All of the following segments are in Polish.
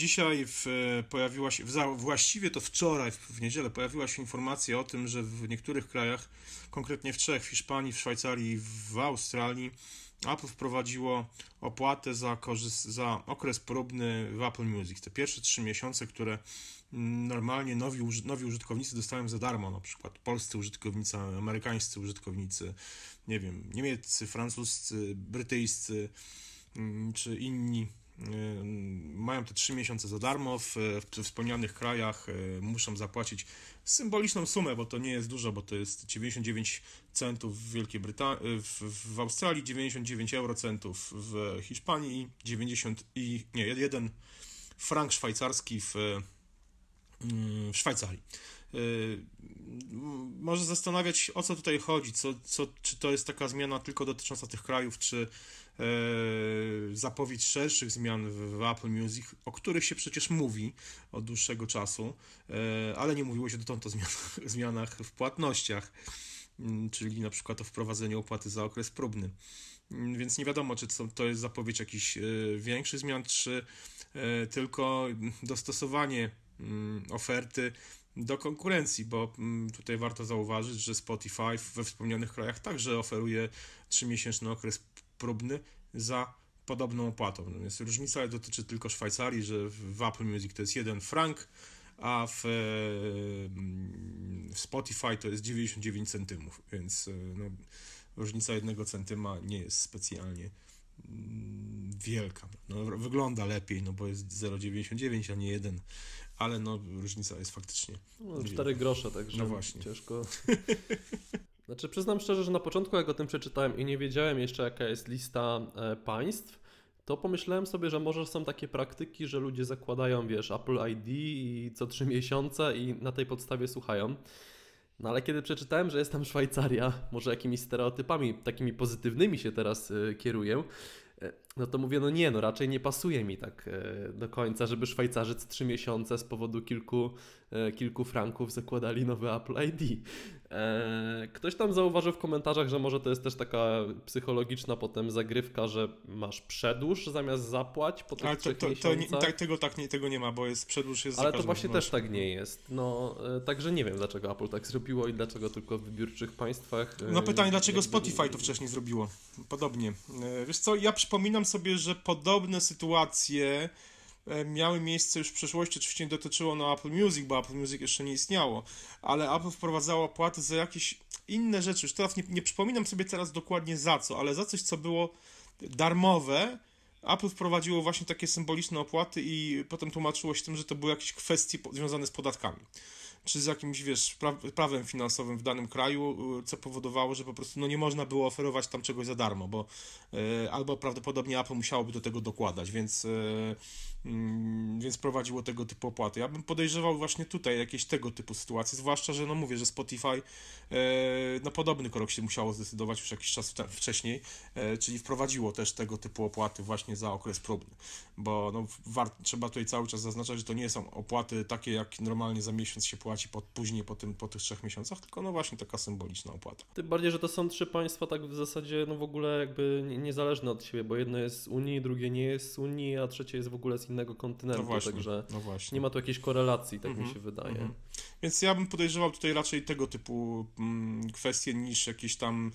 dzisiaj w, pojawiła się, w, właściwie to wczoraj, w, w niedzielę, pojawiła się informacja o tym, że w niektórych krajach, konkretnie w Czech, w Hiszpanii, w Szwajcarii, w Australii, Apple wprowadziło opłatę za, za okres próbny w Apple Music. Te pierwsze trzy miesiące, które normalnie nowi, nowi użytkownicy dostają za darmo, na przykład polscy użytkownicy, amerykańscy użytkownicy, nie wiem, niemieccy, francuscy, brytyjscy mm, czy inni mają te trzy miesiące za darmo w, w wspomnianych krajach, y, muszą zapłacić symboliczną sumę, bo to nie jest dużo, bo to jest 99 centów w Wielkiej Brytanii, w, w Australii, 99 eurocentów w Hiszpanii i 90 i nie, jeden frank szwajcarski w w Szwajcarii. Może zastanawiać o co tutaj chodzi, co, co, czy to jest taka zmiana tylko dotycząca tych krajów, czy zapowiedź szerszych zmian w, Apple Music, o których się przecież mówi od dłuższego czasu, e, ale nie mówiło się dotąd o zmianach, zmianach w płatnościach, mm, czyli na przykład o wprowadzeniu opłaty za okres próbny. Mm, więc nie wiadomo, czy to, jest zapowiedź jakichś e, większych zmian, czy tylko dostosowanie Mm, oferty do konkurencji, bo tutaj warto zauważyć, że Spotify we wspomnianych krajach także oferuje 3-miesięczny okres próbny za podobną opłatą. Natomiast różnica dotyczy tylko Szwajcarii, że w Apple Music to jest 1 frank, a w, mm, w Spotify to jest 99 centymów, więc e, no, różnica jednego centyma nie jest specjalnie wielka. No, wygląda lepiej, no bo jest 0,99, a nie 1 ale no różnica jest faktycznie. No, 4 grosze, także no właśnie. ciężko. Znaczy przyznam szczerze, że na początku jak o tym przeczytałem i nie wiedziałem jeszcze jaka jest lista e, państw, to pomyślałem sobie, że może są takie praktyki, że ludzie zakładają, wiesz, Apple ID i co 3 miesiące i na tej podstawie słuchają. No ale kiedy przeczytałem, że jest tam Szwajcaria, może jakimiś stereotypami takimi pozytywnymi się teraz y, kieruję, E, no to mówię, no nie, no raczej nie pasuje mi tak e, do końca, żeby Szwajcarzy co trzy miesiące z powodu kilku, e, kilku franków zakładali nowy Apple ID. Ktoś tam zauważył w komentarzach, że może to jest też taka psychologiczna potem zagrywka, że masz przedłuż zamiast zapłać po tych Ale to, to, to nie, tak, tego, tak, nie, tego nie ma, bo jest przedłuż jest Ale to właśnie też tak nie jest. No, także nie wiem, dlaczego Apple tak zrobiło i dlaczego tylko w wybiórczych państwach. No pytanie, dlaczego Spotify to wcześniej zrobiło? Podobnie. Wiesz co, ja przy przypominam sobie, że podobne sytuacje e, miały miejsce już w przeszłości. Oczywiście nie dotyczyło no Apple Music, bo Apple Music jeszcze nie istniało, ale Apple wprowadzało płaty za jakieś inne rzeczy. Już teraz nie, nie przypominam sobie teraz dokładnie za co, ale za coś, co było darmowe. Apple wprowadziło właśnie takie symboliczne opłaty i potem tłumaczyło się tym, że to były jakieś kwestie związane z podatkami czy z jakimś, wiesz, prawem finansowym w danym kraju, y, co powodowało, że po prostu no, nie można było oferować tam czegoś za darmo, bo y, albo prawdopodobnie Apple musiałoby do tego dokładać, więc, y, mm, więc prowadziło tego typu opłaty. Ja bym podejrzewał właśnie tutaj jakieś tego typu sytuacje, zwłaszcza, że no mówię, że Spotify no podobny krok się musiało zdecydować już jakiś czas wcześniej, czyli wprowadziło też tego typu opłaty właśnie za okres próbny, bo no, trzeba tutaj cały czas zaznaczać, że to nie są opłaty takie, jak normalnie za miesiąc się płaci płaci po, później po, tym, po tych trzech miesiącach, tylko no właśnie taka symboliczna opłata. Tym bardziej, że to są trzy państwa tak w zasadzie no w ogóle jakby niezależne od siebie, bo jedno jest z Unii, drugie nie jest z Unii, a trzecie jest w ogóle z innego kontynentu, no właśnie, także no właśnie. nie ma tu jakiejś korelacji, tak mi mhm, się wydaje. Mm -hmm. Więc ja bym podejrzewał tutaj raczej tego typu mm, kwestie niż jakieś tam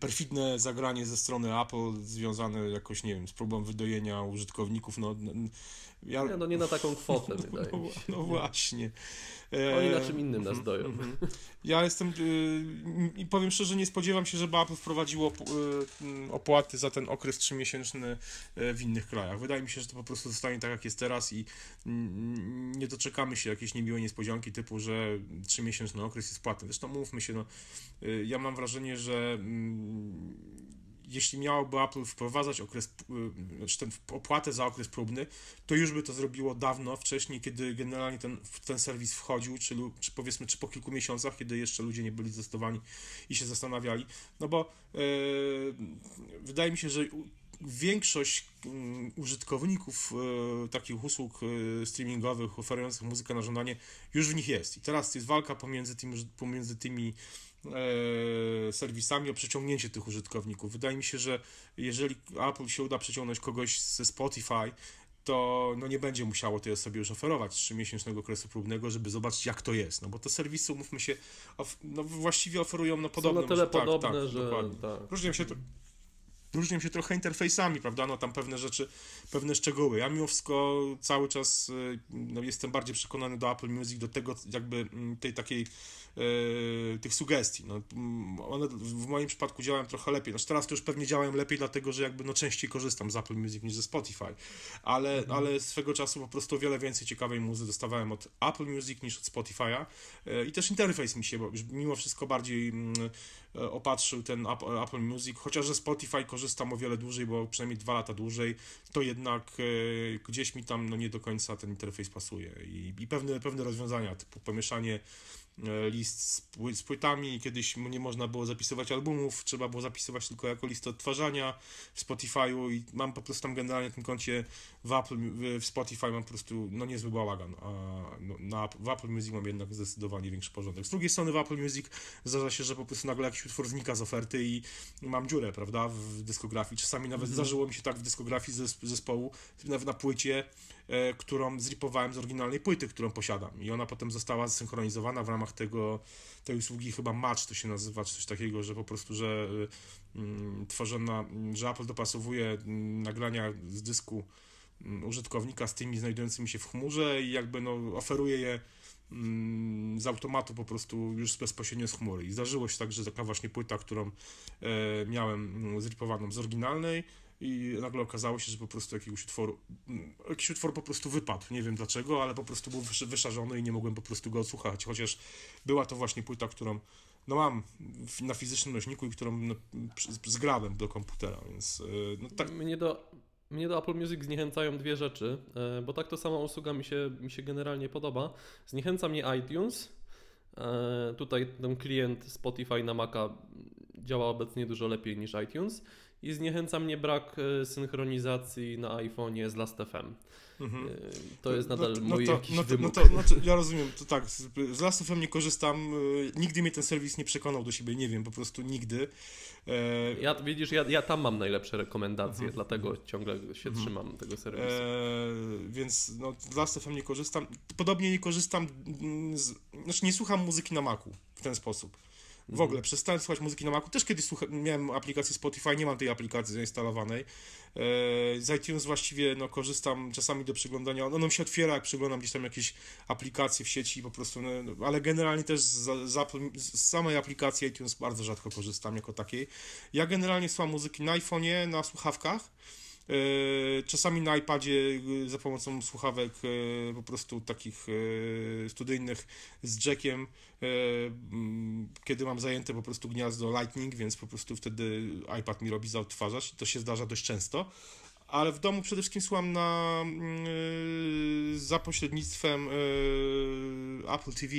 perfidne zagranie ze strony Apple związane jakoś, nie wiem, z próbą wydojenia użytkowników, no ja... Nie, no nie na taką kwotę, no, wydaje no, mi się. No właśnie. Oni na czym innym nas doją. Mhm, mhm. Ja jestem y, i powiem szczerze, nie spodziewam się, żeby Apple wprowadziło opłaty za ten okres trzymiesięczny w innych krajach. Wydaje mi się, że to po prostu zostanie tak, jak jest teraz i nie doczekamy się jakiejś niemiłej niespodzianki typu, że trzymiesięczny okres jest płatny. Zresztą mówmy się, no, ja mam wrażenie, że jeśli miałoby Apple wprowadzać okres, y, znaczy ten opłatę za okres próbny, to już by to zrobiło dawno, wcześniej, kiedy generalnie ten, ten serwis wchodził, czy, czy powiedzmy, czy po kilku miesiącach, kiedy jeszcze ludzie nie byli zdecydowani i się zastanawiali. No bo yy, wydaje mi się, że większość mm, użytkowników e, takich usług e, streamingowych oferujących muzykę na żądanie już w nich jest. I teraz jest walka pomiędzy, tym, pomiędzy tymi serwisami o przeciągnięcie tych użytkowników. Wydaje mi się, że jeżeli Apple się uda przeciągnąć kogoś ze Spotify, to no nie będzie musiało tej osobie już oferować 3-miesięcznego okresu próbnego, żeby zobaczyć jak to jest, no bo te serwisy, umówmy się, no właściwie oferują no podobne. Są na tyle tak, podobne, tak, że... Tak. Różnią się to różnią się trochę interfejsami, prawda? No tam pewne rzeczy, pewne szczegóły. Ja mimo wszystko cały czas y, no, jestem bardziej przekonany do Apple Music, do tego jakby mm, tej takiej e, tych sugestii. No, mm, one w moim przypadku działają trochę lepiej. Znaczy teraz to już pewnie działają lepiej, dlatego że jakby no częściej korzystam z Apple Music niż ze Spotify, ale, mhm. ale swego czasu po prostu o wiele więcej ciekawej muzy dostawałem od Apple Music niż od Spotify'a e, i też interfejs mi się bo mimo wszystko bardziej mm, opatrzył ten Apple Music, chociaż że Spotify korzystam o wiele dłużej, bo przynajmniej dwa lata dłużej, to jednak gdzieś mi tam no nie do końca ten interfejs pasuje i, i pewne, pewne rozwiązania, typu pomieszanie E, list z, pły z płytami, kiedyś nie można było zapisywać albumów, trzeba było zapisywać tylko jako list odtwarzania w Spotify'u i mam po prostu tam generalnie na tym koncie w, Apple, w Spotify mam po prostu no niezły bałagan, a no, na, w Apple Music mam jednak zdecydowanie większy porządek. Z drugiej strony w Apple Music zdarza się, że po prostu nagle jakiś utwór znika z oferty i mam dziurę, prawda, w dyskografii. Czasami nawet mm -hmm. zdarzyło mi się tak w dyskografii zespołu, na, na płycie, e, którą zripowałem z oryginalnej płyty, którą posiadam i ona potem została zsynchronizowana w ramach tego, tej usługi chyba Match to się nazywa, czy coś takiego, że po prostu, że y, y, tworzona, że Apple dopasowuje y, nagrania z dysku mm, użytkownika z tymi znajdującymi się w chmurze i jakby no, oferuje je mm, z automatu po prostu już bezpośrednio z chmury. I zdarzyło się tak, że taka właśnie płyta, którą e, miałem mm, zripowaną z oryginalnej, i nagle okazało się, że po prostu jakiegoś utworu, mm, jakiś utwór po prostu wypadł, nie wiem dlaczego, ale po prostu był wyszarzony i nie mogłem po prostu go odsłuchać, chociaż była to właśnie płyta, którą no mam na fizycznym nośniku i którą no, zgrałem do komputera, więc e, no tak. Mnie do, mnie do Apple Music zniechęcają dwie rzeczy, e, bo tak to sama usługa mi się, mi się generalnie podoba. Zniechęca mnie iTunes, e, tutaj ten klient Spotify na Maca działa obecnie dużo lepiej niż iTunes i zniechęca mnie brak e, synchronizacji na iPhone'ie z Last.fm. Mhm. E, to jest nadal no, no mój to, jakiś no to, no to, no to, ja rozumiem, to tak, z Last.fm nie korzystam, e, nigdy mnie ten serwis nie przekonał do siebie, nie wiem, po prostu nigdy. Ja, widzisz, ja, ja tam mam najlepsze rekomendacje, mhm. dlatego ciągle się mhm. trzymam tego serwisu. E, więc no, z Last.fm nie korzystam. Podobnie nie korzystam, z, znaczy nie słucham muzyki na Macu w ten sposób. W ogóle przestałem słuchać muzyki na Macu. Też kiedyś słucha- miałem aplikację Spotify, nie mam tej aplikacji zainstalowanej. E, z iTunes właściwie no, korzystam czasami do przeglądania. Ono mi się otwiera, jak przeglądam gdzieś tam jakieś aplikacje w sieci po prostu, no, no ale generalnie też z, z, samej aplikacji iTunes bardzo rzadko korzystam jako takiej. Ja generalnie słucham muzyki na iPhone'ie, na słuchawkach. E, czasami na iPadzie e, za pomocą słuchawek e, po prostu takich studyjnych z jackiem, kiedy mam zajęte po prostu gniazdo Lightning, więc po prostu wtedy iPad mi robi zaodtwarzać. To się zdarza dość często. Ale w domu przede wszystkim słucham na, za pośrednictwem Apple TV.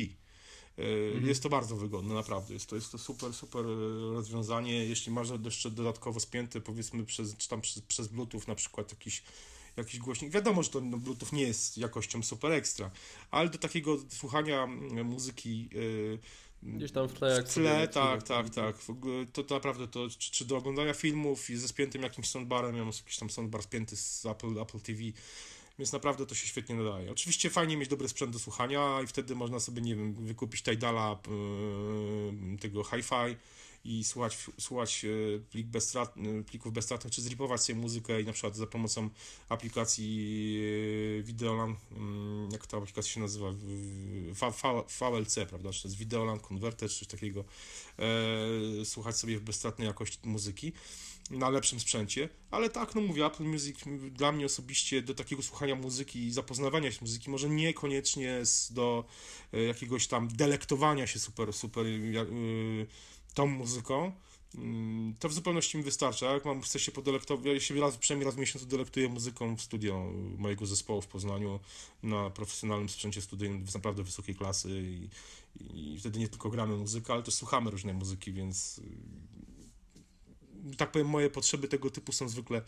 Mhm. Jest to bardzo wygodne, naprawdę. Jest to, jest to super, super e, rozwiązanie. Jeśli masz jeszcze dodatkowo spięty, powiedzmy, przez, czy tam przez, przez Bluetooth na przykład jakiś, jakiś głośnik. Wiadomo, że to no, Bluetooth nie jest jakością super ekstra, ale do takiego słuchania muzyki. Yy, Gdzieś tam w tle, jak w tle tak, tak, tak. To, to naprawdę to, czy, czy, do oglądania filmów i ze spiętym jakimś soundbarem, ja mam jakiś tam soundbar spięty z Apple, Apple TV, więc naprawdę to się świetnie nadaje. Oczywiście fajnie mieć dobry sprzęt do słuchania i wtedy można sobie, nie wiem, wykupić Tidala yy, tego hi-fi i słuchać, słuchać e, plik bezstrat, e, plików bezstratnych, czy zripować sobie muzykę i na przykład za pomocą aplikacji Videolan, mm, jak ta aplikacja się nazywa, VLC, prawda, czy to jest Videolan Converter, czy coś takiego, e, słuchać sobie w bezstratnej jakości muzyki na lepszym sprzęcie, ale tak, no mówię, Apple Music dla mnie osobiście do takiego słuchania muzyki i zapoznawania się z muzyki, może niekoniecznie do e, jakiegoś tam delektowania się super, super yy, tą muzyką, mm, to w zupełności mi wystarcza. Jak mam, chcę się podelektować, ja się raz, przynajmniej raz w miesiącu delektuję muzyką w studio mojego zespołu w Poznaniu na profesjonalnym sprzęcie studyjnym naprawdę wysokiej klasy i, i wtedy nie tylko gramy muzykę, ale też słuchamy różnej muzyki, więc tak powiem, moje potrzeby tego typu są zwykle,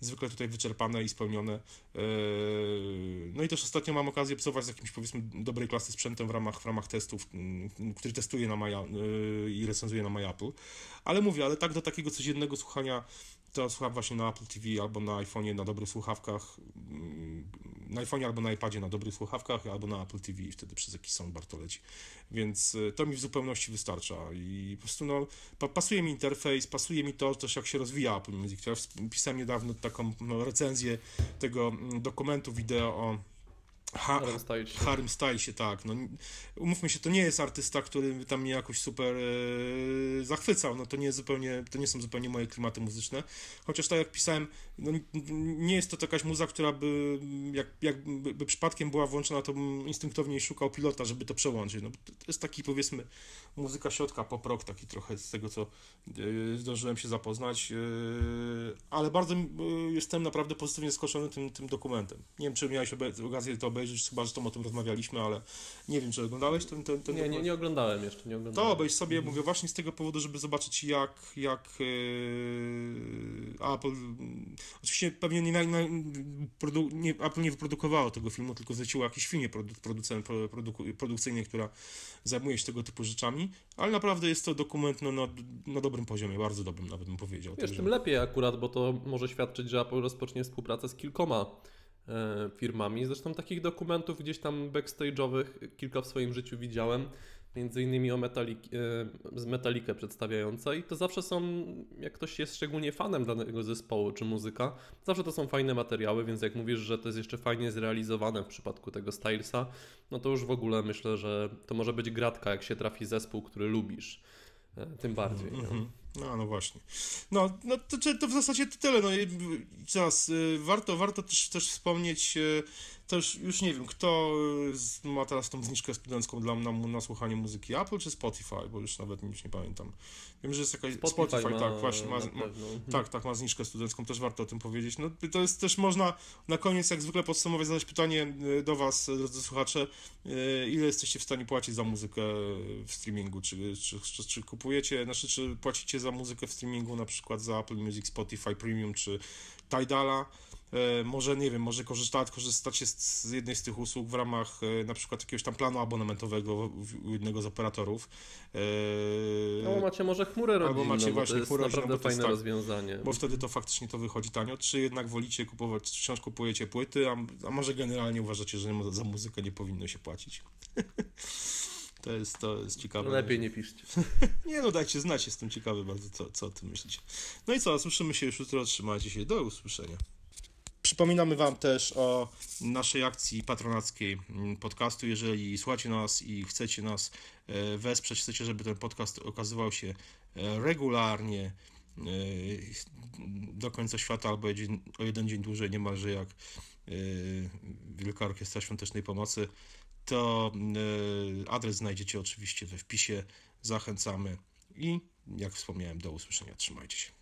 zwykle tutaj wyczerpane i spełnione. Eee, no i też ostatnio mam okazję obcować z jakimś powiedzmy dobrej klasy sprzętem w ramach, w ramach testów, który testuję na Maja, i recenzuję na MyApple. Ale mówię, ale tak do takiego codziennego słuchania to słucham właśnie na Apple TV albo na iPhone'ie na dobrych słuchawkach, mm, na iPhone'ie albo na iPadzie na dobrych słuchawkach, albo na Apple TV i wtedy przez jakiś soundbar to leci. Więc y, to mi w zupełności wystarcza i po prostu no, pasuje mi interfejs, pasuje mi to też jak się rozwija Apple Music. Ja pisałem niedawno taką no, recenzję tego mm, dokumentu wideo o Ha Harem Stylesie. Harem Stylesie, tak. No, umówmy się, to nie jest artysta, który tam mnie jakoś super e, zachwycał. No, to, nie zupełnie, to nie są zupełnie moje klimaty muzyczne. Chociaż tak jak pisałem, no, nie jest to jakaś muza, która by, jak, jakby by przypadkiem była włączona, to bym instynktownie szukał pilota, żeby to przełączyć. No, to jest taki, powiedzmy, muzyka środka, pop rock, taki trochę z tego, co e, zdążyłem się zapoznać. E, ale bardzo e, jestem naprawdę pozytywnie skoczony tym, tym dokumentem. Nie wiem, czy miałeś okazję to obejrzeć, chyba, że to o tym rozmawialiśmy, ale nie wiem, czy oglądałeś ten, ten, ten nie, nie, nie oglądałem jeszcze, nie oglądałem. To obejrz sobie, mówię właśnie z tego powodu, żeby zobaczyć jak, jak yy, Apple, oczywiście pewnie nie, nie, nie, Apple nie wyprodukowało tego filmu, tylko zleciło jakieś firmie produ, producent, produku, produkcyjnej, która zajmuje się tego typu rzeczami, ale naprawdę jest to dokument no, na, na dobrym poziomie, bardzo dobrym nawet bym powiedział. Wiesz, tym lepiej akurat, bo to może świadczyć, że Apple rozpocznie współpracę z kilkoma firmami. Zresztą takich dokumentów gdzieś tam backstage'owych kilka w swoim życiu widziałem, między innymi o metalik, e, z Metalikę przedstawiające i to zawsze są, jak ktoś jest szczególnie fanem danego zespołu czy muzyka, zawsze to są fajne materiały, więc jak mówisz, że to jest jeszcze fajnie zrealizowane w przypadku tego Stylesa, no to już w ogóle myślę, że to może być gratka, jak się trafi zespół, który lubisz. E, tym bardziej. Mm -hmm. No, no właśnie. No, no to, to w zasadzie to tyle. No i teraz y, warto, warto też, też wspomnieć y, też już nie wiem, kto y, ma teraz tą zniżkę studencką dla na, na słuchanie muzyki, Apple czy Spotify, bo już nawet już nie pamiętam. Wiem, że jest jakaś Spotify, Spotify ma, tak, właśnie ma, ma tak, tak, ma zniżkę studencką, też warto o tym powiedzieć. No to jest też można na koniec jak zwykle podsumować, zadać pytanie y, do was, drodzy słuchacze, y, ile jesteście w stanie płacić za muzykę w streamingu, czy, czy, czy, czy kupujecie, znaczy czy płacicie za muzykę w streamingu, na przykład za Apple Music, Spotify Premium, czy Tidala, może, nie wiem, może korzysta, korzystacie z, z jednej z tych usług w ramach e, na przykład jakiegoś tam planu abonamentowego u jednego z operatorów. E, albo macie może chmurę rodzinną, albo macie właśnie to jest chmurę naprawdę rodzinną, fajne tak, rozwiązanie. Bo wtedy to faktycznie to wychodzi tanio. Czy jednak wolicie kupować, wciąż kupujecie płyty, a, a może generalnie uważacie, że za muzykę nie powinno się płacić? To jest, to jest ciekawe. Lepiej nie piszcie. nie no, dajcie znać, jestem ciekawy bardzo, co, co o tym myślicie. No i co, słyszymy się już jutro, trzymajcie się, do usłyszenia. Przypominamy Wam też o naszej akcji patronackiej mm, podcastu. Jeżeli słuchacie nas i chcecie nas e, wesprzeć, chcecie, żeby ten podcast okazywał się e, regularnie e, do końca świata albo o jeden dzień dłużej, niemalże jak Wielka Orkiestra Świątecznej Pomocy, to adres znajdziecie oczywiście we wpisie. Zachęcamy i jak wspomniałem, do usłyszenia. Trzymajcie się.